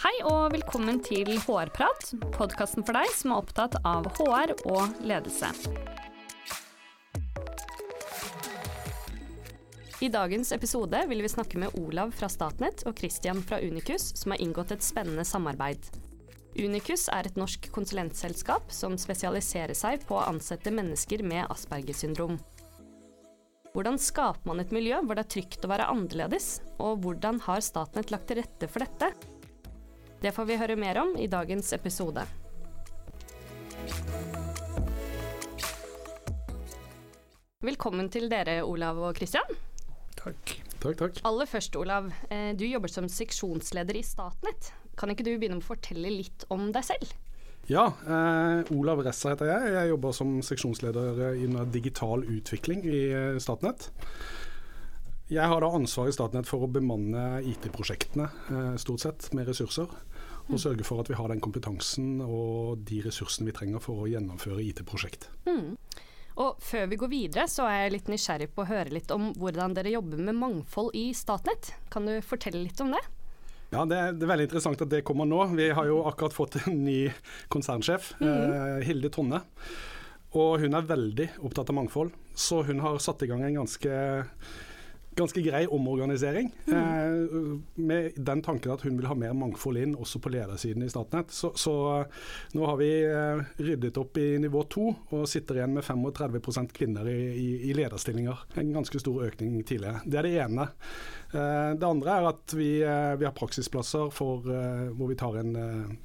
Hei og velkommen til HR-prat, podkasten for deg som er opptatt av HR og ledelse. I dagens episode vil vi snakke med Olav fra Statnett og Christian fra Unikus, som har inngått et spennende samarbeid. Unikus er et norsk konsulentselskap som spesialiserer seg på å ansette mennesker med Aspergers syndrom. Hvordan skaper man et miljø hvor det er trygt å være annerledes, og hvordan har Statnett lagt til rette for dette? Det får vi høre mer om i dagens episode. Velkommen til dere, Olav og Kristian. Takk. Takk, takk. Aller først, Olav. eh, Du jobber som seksjonsleder i Statnett. Kan ikke du begynne med å fortelle litt om deg selv? Ja, eh, Olav Ressa heter jeg. Jeg jobber som seksjonsleder innen digital utvikling i eh, Statnett. Jeg har da ansvar i Statnett for å bemanne IT-prosjektene, eh, stort sett, med ressurser. Og sørge for at vi har den kompetansen og de ressursene vi trenger for å gjennomføre IT-prosjekt. Og før vi går videre, så er jeg litt nysgjerrig på å høre litt om hvordan dere jobber med mangfold i Statnett. Kan du fortelle litt om det? Ja, det er, det er veldig interessant at det kommer nå. Vi har jo akkurat fått en ny konsernsjef, eh, Hilde Tonne. Og hun er veldig opptatt av mangfold, så hun har satt i gang en ganske, ganske grei omorganisering. Eh, med den tanken at hun vil ha mer mangfold inn også på ledersiden i Statnett. Så, så eh, nå har vi eh, ryddet opp i nivå to og sitter igjen med 35 kvinner i, i, i lederstillinger. En ganske stor økning tidligere. Det er det ene. Eh, Det andre er at vi, eh, vi har praksisplasser for, eh, hvor vi tar en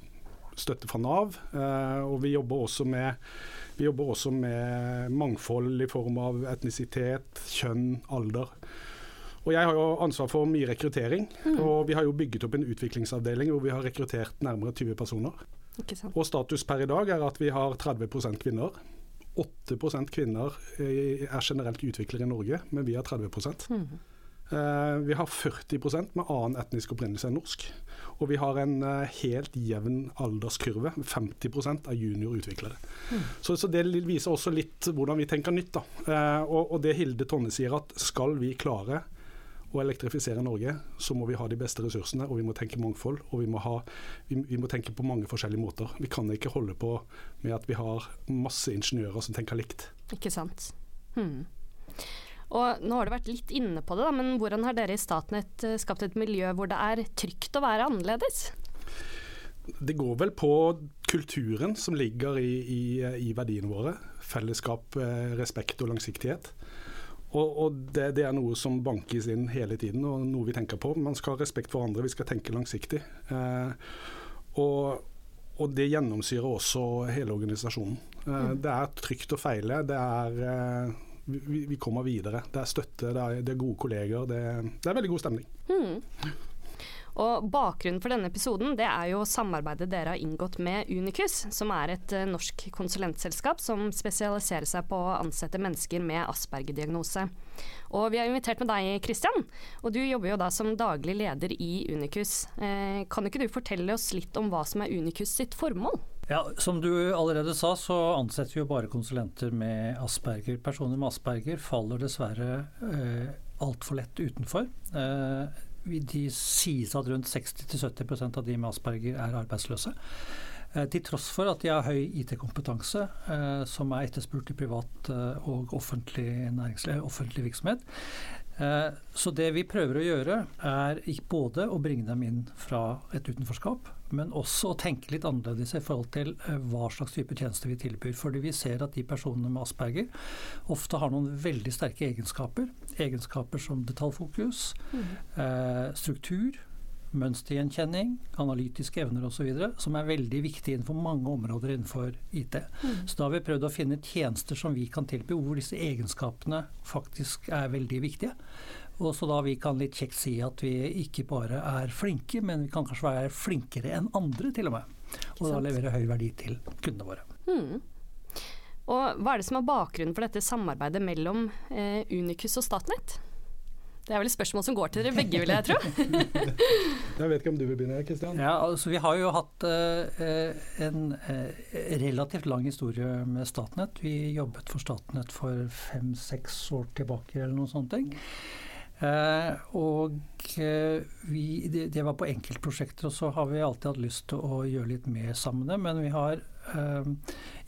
støtte fra Nav. Og vi jobber også med vi jobber også med mangfold i form av etnisitet, kjønn, alder. Og Jeg har jo ansvar for mye rekruttering, og vi har jo bygget opp en utviklingsavdeling hvor vi har rekruttert nærmere 20 personer. Og status per i dag er at vi har 30% kvinner. 8 kvinner er generelt utviklere i Norge, men vi har 30 Eh, Vi har 40% med annen etnisk opprinnelse enn norsk. Og vi har en eh, helt jevn alderskurve. 50% er juniorutviklere. Så, så det viser også litt hvordan vi tenker nytt. Da. Eh, Og, og det Hilde Tonne sier, at skal vi klare å elektrifisere Norge, så må vi ha de beste ressursene, og vi må tenke mangfold. Og vi må, ha, vi, vi må tenke på mange forskjellige måter. Vi kan ikke holde på med at vi har masse ingeniører som tenker likt. Ikke sant. Hmm. Og nå har du vært litt inne på det, da, men hvordan har dere i Statnett eh, skapt et miljø hvor det er trygt å være annerledes? Det går vel på kulturen som ligger i, i, i verdiene våre. Fellesskap, eh, respekt og langsiktighet. Og, og det, det er noe som bankes inn hele tiden, og noe vi tenker på. Man skal ha respekt for andre, vi skal tenke langsiktig. Eh, og, og det gjennomsyrer også hele organisasjonen. Eh, Det er trygt å feile. Det er eh, vi, vi kommer videre. Det er støtte, det er, det er gode kolleger. Det, det er veldig god stemning. Hmm. Og Bakgrunnen for denne episoden det er jo samarbeidet dere har inngått med Unikus, som er et eh, norsk konsulentselskap som spesialiserer seg på å ansette mennesker med Asperger-diagnose. Og Vi har invitert med deg, Christian, og du jobber jo da som daglig leder i Unikus. Eh, kan ikke du fortelle oss litt om hva som er Unikus sitt formål? Ja, Som du allerede sa, så ansetter vi jo bare konsulenter med asperger. Personer med asperger faller dessverre eh, altfor lett utenfor. Eh, de sies at rundt 60-70 av de med asperger er arbeidsløse. Eh, til tross for at de har høy IT-kompetanse, eh, som er etterspurt i privat eh, og offentlig, offentlig virksomhet. Så det vi prøver å gjøre, er både å bringe dem inn fra et utenforskap, men også å tenke litt annerledes i forhold til eh, hva slags type tjenester vi tilbyr. Fordi vi ser at de personene med asperger ofte har noen veldig sterke egenskaper. Egenskaper som detaljfokus, mm. struktur, mønstergjenkjenning, analytiske evner osv., som er veldig viktige innenfor mange områder innenfor IT. Så da har vi prøvd å finne tjenester som vi kan tilby, hvor disse egenskapene faktisk er veldig viktige. Og så da vi kan litt kjekt si at vi ikke bare er flinke, men vi kan kanskje være flinkere enn andre til og med. Og da levere høy verdi til kundene våre. Mm. Og Hva er det som er bakgrunnen for dette samarbeidet mellom eh, Unicus og Statnett? Det er vel et spørsmål som går til dere begge, vil jeg tro. Jeg vet ikke om du vil begynne, Kristian? Ja, altså Vi har jo hatt eh, en eh, relativt lang historie med Statnett. Vi jobbet for Statnett for fem-seks år tilbake eller noen sånne ting. Eh, og eh, vi, det, det, var på enkeltprosjekter, og så har vi alltid hatt lyst til å gjøre litt mer sammen med men vi har eh,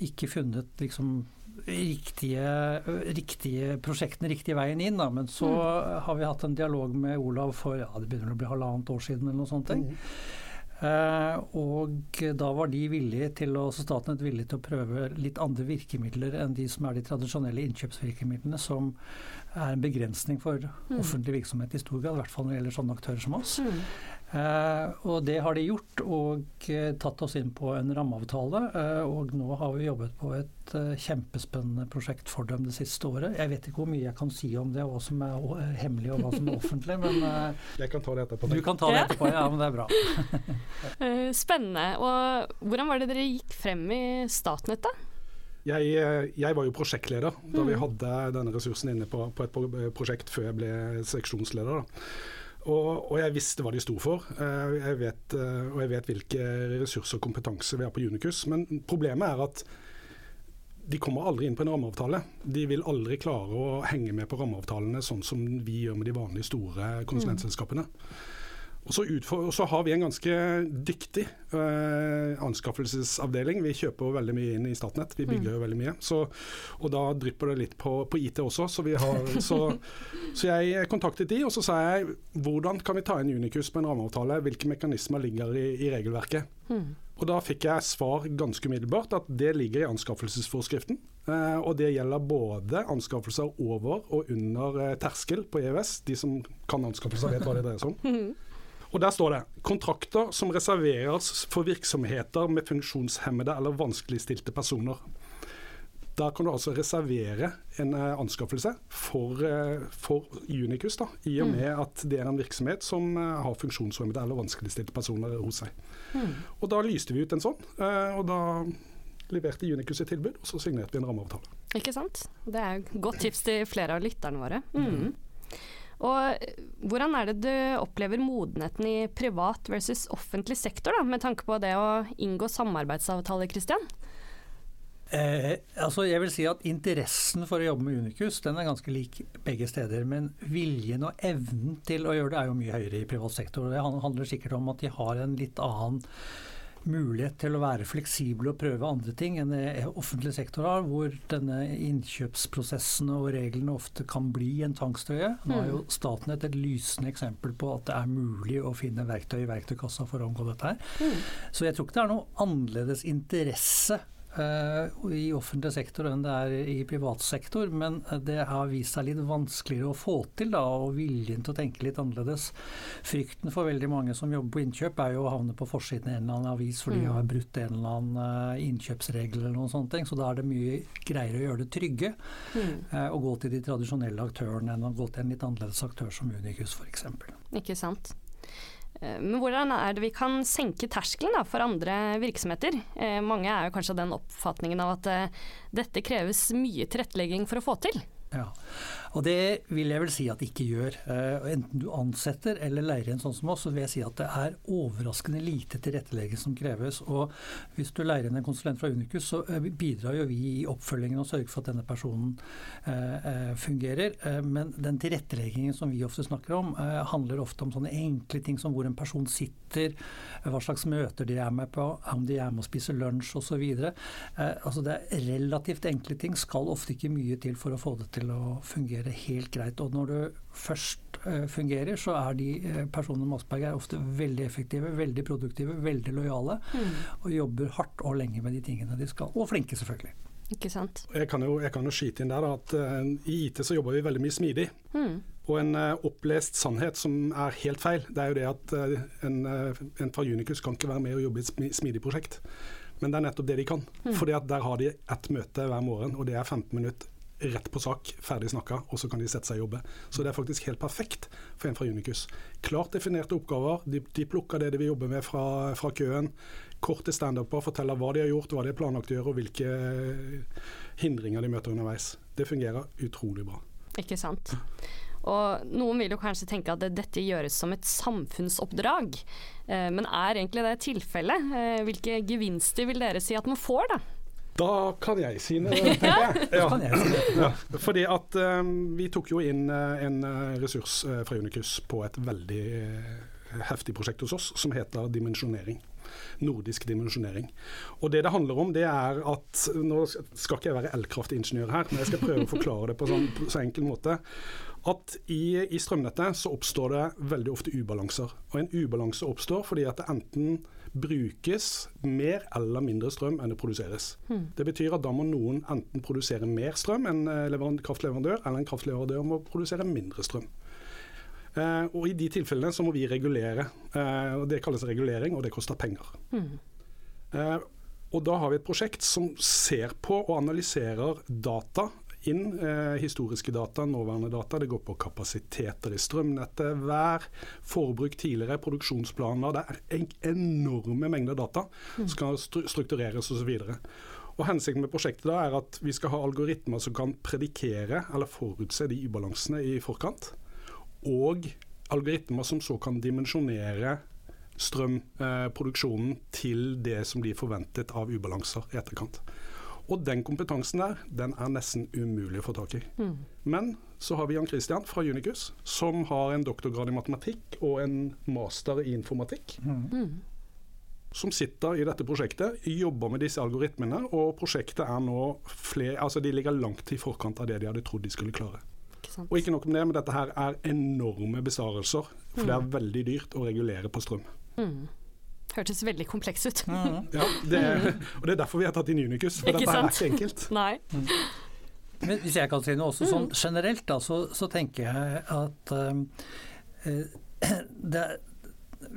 ikke funnet liksom riktige, riktige prosjektene riktig veien inn. Da. Men så mm. har vi hatt en dialog med Olav for ja, det begynner å bli halvannet år siden eller noe sånt. Mm. Eh, og da var de villige til å, Statnett villig til å prøve litt andre virkemidler enn de som er de tradisjonelle innkjøpsvirkemidlene, som er en begrensning for mm. offentlig virksomhet i stor grad, i hvert fall når det gjelder sånne aktører som oss. Mm. Eh, og det har de gjort, og eh, tatt oss inn på en rammeavtale. Eh, og nå har vi jobbet på et eh, kjempespennende prosjekt for dem det siste året. Jeg vet ikke hvor mye jeg kan si om det, hva som er hemmelig og hva som er offentlig, men eh, Jeg kan ta det etterpå. Du kan ta det etterpå, ja, men det er bra. Spennende. Og hvordan var det dere gikk frem i Statnett, da? Jeg, jeg, var jo prosjektleder da vi mm. hadde denne ressursen inne på, på et prosjekt før jeg ble seksjonsleder. Da. Og, og, jeg visste hva de sto for, eh, jeg vet, eh, og jeg vet hvilke ressurser og kompetanse vi har på Unicus. Men problemet er at de kommer aldri inn på en rammeavtale. De vil aldri klare å henge med på rammeavtalene sånn som vi gjør med de vanlige store konsulentselskapene. Mm. Og så, utfor, så, har vi en ganske dyktig uh, anskaffelsesavdeling. Vi kjøper jo veldig mye inn i Statnett, vi bygger jo mm. veldig mye. Så, og da drypper det litt på, på IT også. Så, har, så, jeg kontaktet de, og så sa jeg hvordan kan vi ta inn Unicus på en rammeavtale? Hvilke mekanismer ligger i, i regelverket? Mm. Og Da fikk jeg svar ganske umiddelbart at det ligger i anskaffelsesforskriften. Eh, og det gjelder både anskaffelser over og under eh, terskel på EØS. De som kan anskaffelser, vet hva det dreier seg om. Mm. Og Der står det kontrakter som reserveres for virksomheter med funksjonshemmede eller vanskeligstilte personer. Da kan du altså reservere en uh, anskaffelse for, uh, for, Unicus, da, i og mm. med at det er en virksomhet som uh, har funksjonshemmede eller vanskeligstilte personer hos seg. Mm. Og Da lyste vi ut en sånn, og da leverte Unicus et tilbud, og så signerte vi en rammeavtale. Ikke sant. Det er godt tips til flere av lytterne våre. Mm. Og hvordan er det du opplever modenheten i privat versus offentlig sektor, da, med tanke på det å inngå samarbeidsavtaler, Kristian? Eh, altså jeg vil si at Interessen for å jobbe med Unicus den er ganske lik begge steder. Men viljen og evnen til å gjøre det er jo mye høyere i privat sektor. Det handler sikkert om at de har en litt annen mulighet til å være fleksible og prøve andre ting enn offentlig sektor har, hvor denne innkjøpsprosessen og reglene ofte kan bli en tvangstrøye. Nå er jo mm. Statnett et lysende eksempel på at det er mulig å finne verktøy i verktøykassa for å omgå dette her. Mm. Så jeg tror ikke det er noe annerledes interesse i offentlig sektor enn det er i privat sektor, men det har vist seg litt vanskeligere å få til, da, og viljen til å tenke litt annerledes. Frykten for veldig mange som jobber på innkjøp, er jo å havne på forsiden av en eller annen avis fordi de mm. har brutt en eller annen uh, innkjøpsregel eller noen sånne ting. Så da er det mye greiere å gjøre det trygge mm. å gå til de tradisjonelle aktørene enn å gå til en litt annerledes aktør som Unicus f.eks. Ikke sant. Eh, men hvordan er det vi kan senke terskelen da, for andre virksomheter? Eh, mange er jo kanskje av den oppfatningen av at eh, dette kreves mye tilrettelegging for å få til. Ja, og det vil jeg vel si at det ikke gjør. Uh, enten du ansetter eller leier inn sånn som oss, så vil jeg si at det er overraskende lite tilrettelegging som kreves. Og hvis du leier inn en konsulent fra Unicus, så uh, bidrar jo vi i oppfølgingen og sørger for at denne personen uh, fungerer. men den tilretteleggingen som vi ofte snakker om, handler ofte om sånne enkle ting som hvor en person sitter, hva slags møter de er med på, om de er med og spiser lunsj osv. Altså det er relativt enkle ting, skal ofte ikke mye til for å få det til å fungere helt greit. Og når du først uh, fungerer, så er de uh, personene med Asperger ofte veldig effektive, veldig produktive, veldig lojale. Mm. Og jobber hardt og lenge med de tingene de skal. Og flinke, selvfølgelig. Ikke sant. Jeg kan jo, jeg kan jo skyte inn der at uh, i IT så jobber vi veldig mye smidig. Mm. Og en opplest sannhet som er helt feil, det er jo det at en, en fra Unicus kan ikke være med og jobbe i et smidig prosjekt. Men det er nettopp det de kan. Mm. For der har de ett møte hver morgen, og det er 15 minutter rett på sak, ferdig snakka, og så kan de sette seg og jobbe. Så det er faktisk helt perfekt for en fra Unicus. Klart definerte oppgaver. De, de plukker det de vil jobbe med fra, fra køen. Korte standuper, forteller hva de har gjort, hva de har planlagt å gjøre, og hvilke hindringer de møter underveis. Det fungerer utrolig bra. Ikke sant. Og noen vil jo kanskje tenke at dette gjøres som et samfunnsoppdrag. Eh, men er egentlig det tilfellet? Eh, hvilke gevinster vil dere si at man får, da? Da kan jeg si noe, tenker jeg. Det. Ja, fordi at um, vi tok jo inn uh, en uh, ressurs uh, fra Unicus på et veldig heftig prosjekt hos oss som heter dimensjonering. Nordisk dimensjonering. Og det det handler om, det er at Nå skal ikke jeg være elkraftingeniør her, men jeg skal prøve å forklare det på sånn på så enkel måte. At i, i strømnettet så oppstår det veldig ofte ubalanser. Og en ubalanse oppstår fordi at det enten brukes mer eller mindre strøm enn det produseres. Hmm. Det betyr at da må noen enten produsere mer strøm enn kraftleverandør, eller en kraftleverandør må produsere mindre strøm. Eh, og I de tilfellene så må vi regulere. Eh, og Det kalles regulering, og det koster penger. Hmm. Eh, og Da har vi et prosjekt som ser på og analyserer data inn eh, historiske data, nåværende data. Det går på kapasiteter i strømnettet, vær, forbruk tidligere, produksjonsplaner. Det er en enorme mengder data som skal struktureres osv. Og Hensikten med prosjektet da er at vi skal ha algoritmer som kan predikere eller forutse de ubalansene i forkant. Og algoritmer som så kan dimensjonere strømproduksjonen eh, til det som blir forventet av ubalanser i etterkant. Og den kompetansen der, den er nesten umulig å få tak i. Mm. Men så har vi Jan Christian fra Unicus, som har en doktorgrad i matematikk og en master i informatikk. Mm. Som sitter i dette prosjektet, jobber med disse algoritmene, og prosjektet er nå flere, altså de ligger langt i forkant av det de hadde trodd de skulle klare. Ikke og ikke nok med det, men dette her er enorme besparelser. For mm. det er mm. veldig dyrt å regulere på strøm. Mm. Hørtes veldig kompleks ut. Mm. ja, det er, og det er derfor vi har tatt inn Unicus, for ikke dette sant? er ikke enkelt. Nei. Mm. Men hvis jeg kan si noe også sånn mm. generelt, da, så, så, tenker jeg at uh, det,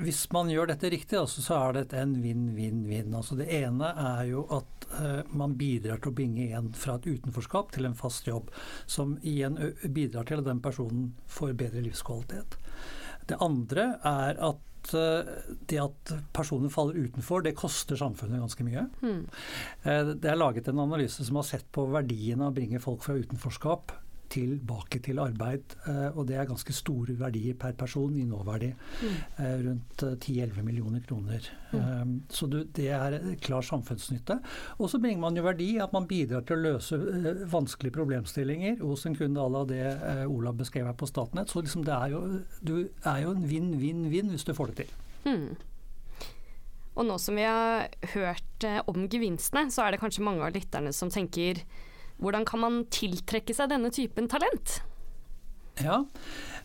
hvis man gjør dette riktig, altså, så er det en vinn-vinn-vinn. Altså, det ene er jo at uh, man bidrar til å bringe en fra et utenforskap til en fast jobb, som igjen bidrar til at den personen får bedre livskvalitet. Det andre er at Eh, det at personer faller utenfor, det koster samfunnet ganske mye. Mm. Det er laget en analyse som har sett på verdien av å bringe folk fra utenforskap tilbake til arbeid. Eh, og det er ganske store verdier per person i nåverdi. Mm. Eh, rundt 10-11 eh, millioner kroner. Mm. Så det er klar samfunnsnytte. Og så bringer man jo verdi at man bidrar til å løse vanskelige problemstillinger hos en kunde à la det Olav beskrev her på Statnett. Så liksom det er jo, du er jo en vinn-vinn-vinn hvis du får det til. Mm. Og nå som vi har hørt om gevinstene, så er det kanskje mange av lytterne som tenker hvordan kan man tiltrekke seg denne typen talent? Ja,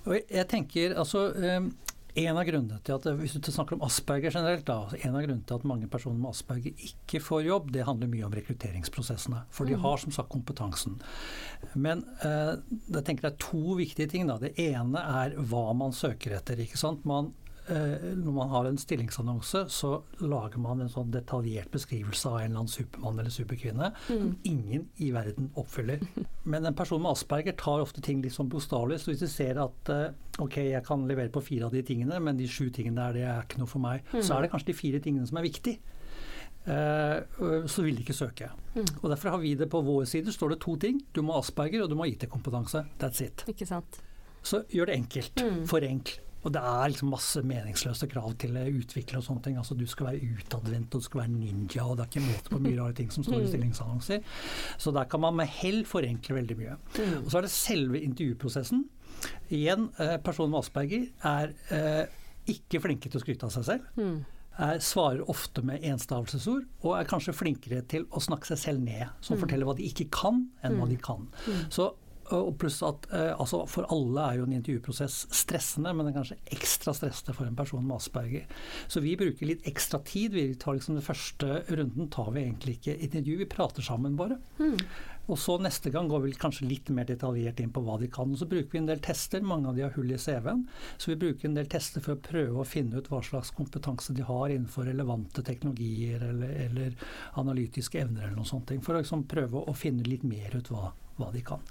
og jeg tenker altså um en av grunnene til at Hvis du snakker om Asperger generelt, da, en av grunnene til at mange personer med Asperger ikke får jobb, det handler mye om rekrutteringsprosessene. For de mm. har som sagt kompetansen. Men eh, jeg tenker det er to viktige ting. Da. Det ene er hva man søker etter. ikke sant? Man Eh, når man har en stillingsannonse, så lager man en sånn detaljert beskrivelse av en eller annen supermann eller superkvinne mm. som ingen i verden oppfyller. Men en person med Asperger tar ofte ting litt sånn bokstavelig. Så hvis de ser at eh, ok, jeg kan levere på fire av de tingene, men de sju tingene der, det er ikke noe for meg, mm. så er det kanskje de fire tingene som er viktig. Uh, så vil de ikke søke. Mm. Og Derfor har vi det på vår side. står det to ting. Du må ha Asperger, og du må ha IT-kompetanse. That's it. Ikke sant. Så gjør det enkelt. Mm. Forenkl. Og det er liksom masse meningsløse krav til utvikler og sånne ting. Altså Du skal være utadvendt, og du skal være ninja, og det er ikke måte på mye rare ting som står i mm. stillingsannonser. Så der kan man med hell forenkle veldig mye. Mm. Og så er det selve intervjuprosessen. Igjen, eh, personen med Asperger er eh, ikke flinke til å skryte av seg selv. Mm. Er, svarer ofte med enstavelsesord, og er kanskje flinkere til å snakke seg selv ned. Som mm. forteller hva de ikke kan, enn hva de kan. Så og pluss at eh, altså For alle er jo en intervjuprosess stressende, men det er kanskje ekstra stressende for en person med Asperger. Så vi bruker litt ekstra tid. Vi tar liksom Den første runden tar vi egentlig ikke intervju, vi prater sammen bare. Mm. Og så neste gang går vi kanskje litt mer detaljert inn på hva de kan. Og så bruker vi en del tester, mange av de har hull i CV-en. Så vi bruker en del tester for å prøve å finne ut hva slags kompetanse de har innenfor relevante teknologier eller, eller analytiske evner eller noen sånne ting. For å liksom prøve å finne litt mer ut hva, hva de kan.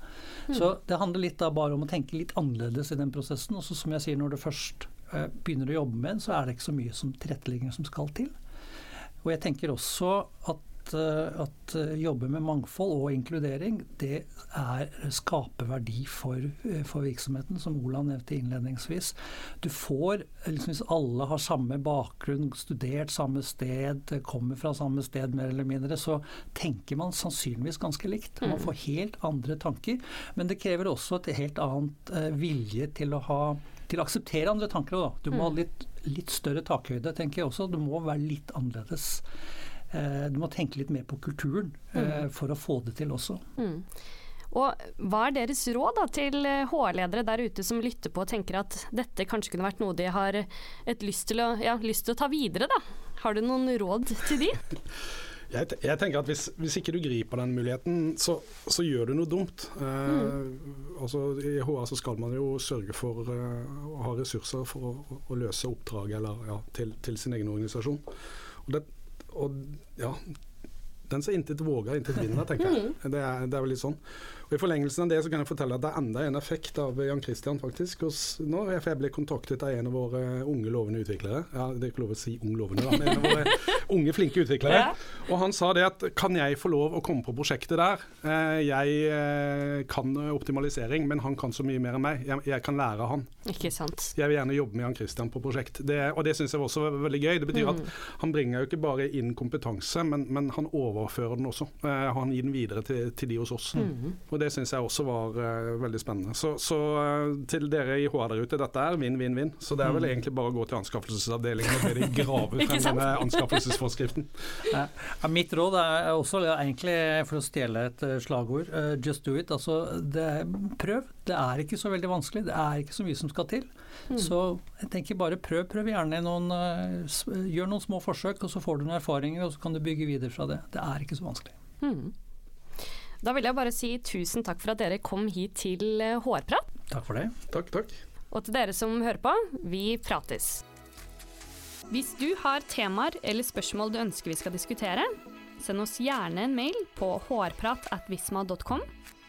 Mm. Så det handler litt da bare om å tenke litt annerledes i den prosessen. Og så som jeg sier, når du først uh, begynner å jobbe med den, så er det ikke så mye som tilrettelegging som skal til. Og jeg tenker også at at, eh, at eh, jobbe med mangfold og inkludering, det er skaper verdi for, eh, for virksomheten, som Olav nevnte innledningsvis. Du får, liksom Hvis alle har samme bakgrunn, studert samme sted, kommer fra samme sted mer eller mindre, så tenker man sannsynligvis ganske likt. Man får helt andre tanker. Men det krever også et helt annet vilje til å ha til å akseptere andre tanker. Da. Du må ha litt, litt større takhøyde, tenker jeg også. Du må være litt annerledes. Eh, du må tenke litt mer på kulturen eh, for å få det til også. Mm. Og Hva er deres råd da, til HR-ledere der ute som lytter på og tenker at dette kanskje kunne vært noe de har et lyst til å, ja, lyst til å ta videre? da? Har du noen råd til de? Jeg, jeg, tenker at hvis, hvis, ikke du griper den muligheten, så, så gjør du noe dumt. Eh, mm. altså, I HR så skal man jo sørge for eh, å ha ressurser for å, å løse oppdrag eller, ja, til, til, sin egen organisasjon. Og, det, og ja, den som intet våger, intet vinner, tenker jeg. Mm. Det er, det er, vel litt sånn. Og I forlengelsen av det så kan jeg fortelle at det er enda en effekt av Jan Christian, faktisk. Nå, for jeg ble kontaktet av en av våre unge lovende utviklere. Ja, Det er ikke lov å si ung lovende, da, men en av våre unge, flinke utviklere. Ja. Og han sa det at kan jeg få lov å komme på prosjektet der? Eh, jeg eh, kan optimalisering, men han kan så mye mer enn meg. Jeg, jeg kan lære han. Ikke sant. Jeg vil gjerne jobbe med Jan Christian på prosjekt. Det, og det syns jeg også var veldig gøy. Det betyr mm. at han bringer jo ikke bare inn kompetanse, men, men han overfører den også. Eh, han gir den videre til, til de hos oss. Mm. Og Det syns jeg også var eh, veldig spennende. Så, så eh, til dere i HR der ute, dette er vinn-vinn-vinn. Så det er vel mm. egentlig bare å gå til anskaffelsesavdelingen og be de grave frem denne anskaffelsesforskriften. Ja, mitt råd er også egentlig, for å stjele et uh, slagord, just do it. Altså, det, prøv. Det er ikke så veldig vanskelig. Det er ikke så mye som skal til. Mm. Så jeg tenker bare prøv. Prøv gjerne noen Gjør noen små forsøk, og så får du noen erfaringer, og så kan du bygge videre fra det. Det er ikke så vanskelig. Mm. Da vil jeg bare si tusen takk for at dere kom hit til eh, Hårprat. Takk for det. Takk, takk. Og til dere som hører på, vi prates. Hvis du har temaer eller spørsmål du ønsker vi skal diskutere, send oss gjerne en mail på hårprat.visma.com.